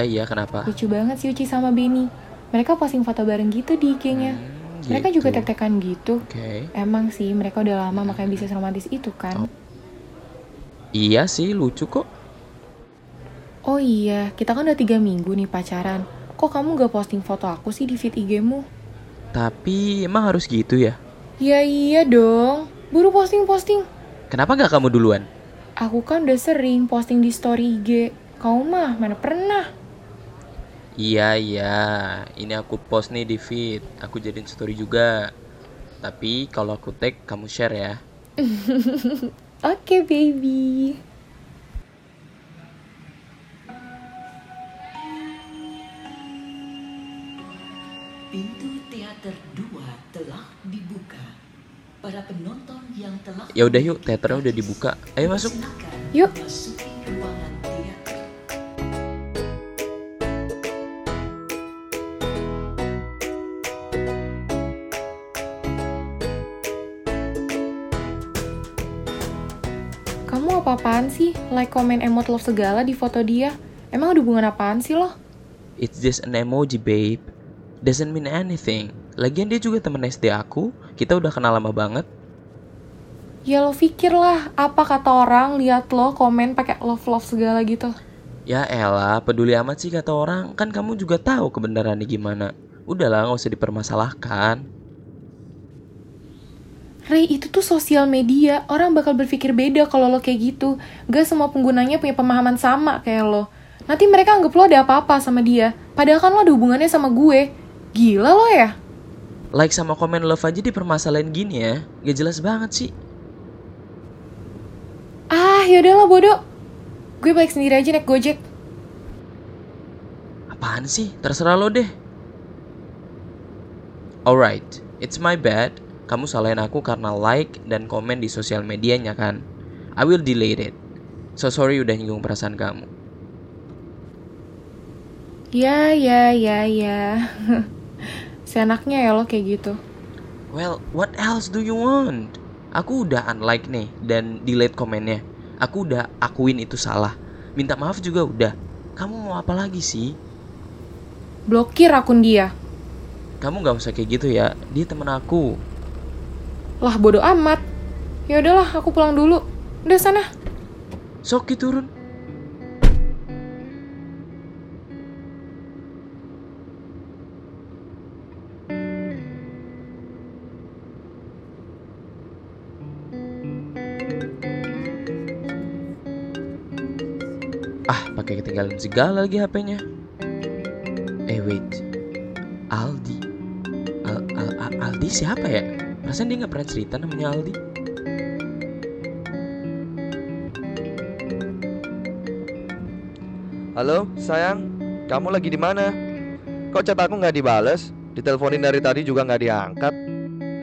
Iya iya kenapa? Lucu banget sih Uci sama Benny. Mereka posting foto bareng gitu di IG-nya. Hmm, Mereka gitu. juga tek-tekan gitu. Oke. Emang sih mereka udah lama makanya bisa seromantis itu kan. Oh. Iya sih lucu kok. Oh iya, kita kan udah tiga minggu nih pacaran. Kok kamu gak posting foto aku sih di feed IG-mu? Tapi emang harus gitu ya? Ya iya dong. Buru posting-posting. Kenapa nggak kamu duluan? Aku kan udah sering posting di story IG. Kamu mah mana pernah? Iya iya, ini aku post nih di feed. Aku jadiin story juga. Tapi kalau aku tag kamu share ya. Oke baby. Pintu teater 2 telah dibuka. Para penonton yang telah Ya udah yuk, teaternya udah dibuka. Ayo masuk. Yuk. masuki ruangan Apa-apaan sih? Like, komen, emot love segala di foto dia. Emang ada hubungan apaan sih lo? It's just an emoji babe. Doesn't mean anything. Lagian dia juga temen SD aku. Kita udah kenal lama banget. Ya lo pikir lah, apa kata orang lihat lo komen pakai love-love segala gitu. Ya elah, peduli amat sih kata orang. Kan kamu juga tahu kebenarannya gimana. Udahlah, nggak usah dipermasalahkan. Ray, itu tuh sosial media. Orang bakal berpikir beda kalau lo kayak gitu. Gak semua penggunanya punya pemahaman sama kayak lo. Nanti mereka anggap lo ada apa-apa sama dia. Padahal kan lo ada hubungannya sama gue. Gila lo ya? Like sama komen love aja dipermasalahin gini ya. Gak jelas banget sih. Ah, yaudahlah bodoh. Gue balik sendiri aja naik gojek. Apaan sih? Terserah lo deh. Alright, it's my bad. Kamu salahin aku karena like dan komen di sosial medianya kan. I will delete it. So sorry udah nyinggung perasaan kamu. Ya, ya, ya, ya. Seenaknya ya lo kayak gitu. Well, what else do you want? Aku udah unlike nih dan delete komennya. Aku udah akuin itu salah. Minta maaf juga udah. Kamu mau apa lagi sih? Blokir akun dia. Kamu gak usah kayak gitu ya. Dia temen aku. Lah bodoh amat. Ya udahlah, aku pulang dulu. Udah sana. Soki turun. Ah, pakai ketinggalan segala lagi HP-nya. Eh wait, Aldi. Al- Al- Al- Aldi siapa ya? Perasaan dia nggak pernah cerita namanya Aldi. Halo, sayang. Kamu lagi di mana? Kok chat aku nggak dibales? Diteleponin dari tadi juga nggak diangkat.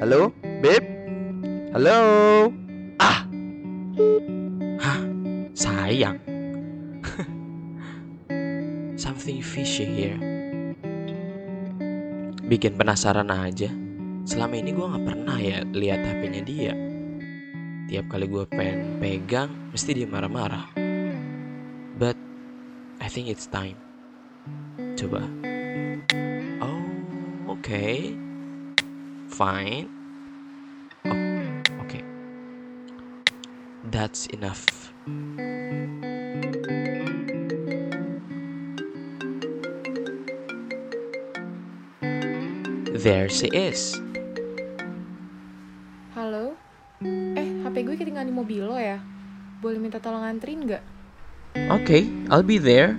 Halo, babe? Halo? Ah, Hah? Sayang. Something fishy here. Bikin penasaran aja. Selama ini gue nggak pernah ya lihat HP-nya dia. Tiap kali gue pengen pegang, mesti dia marah-marah. But I think it's time. Coba. Oh, okay. Fine. Oh, okay. That's enough. There she is. Ketinggalan di mobil lo ya? Boleh minta tolong anterin nggak? Okay, I'll be there.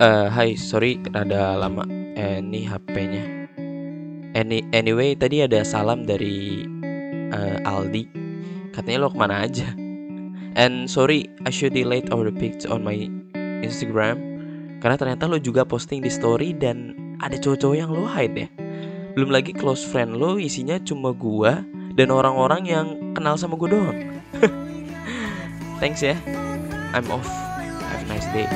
Eh, hai, sorry rada lama. Eh, ini HP-nya. Any, anyway, tadi ada salam dari eh, Aldi. Katanya lo ke mana aja. And sorry, I should delete our pics on my Instagram. Karena ternyata lo juga posting di story dan ada cowok-cowok yang lo hide ya. Belum lagi close friend lo isinya cuma gua dan orang-orang yang kenal sama gue doang. Thanks ya. I'm off. Have a nice day.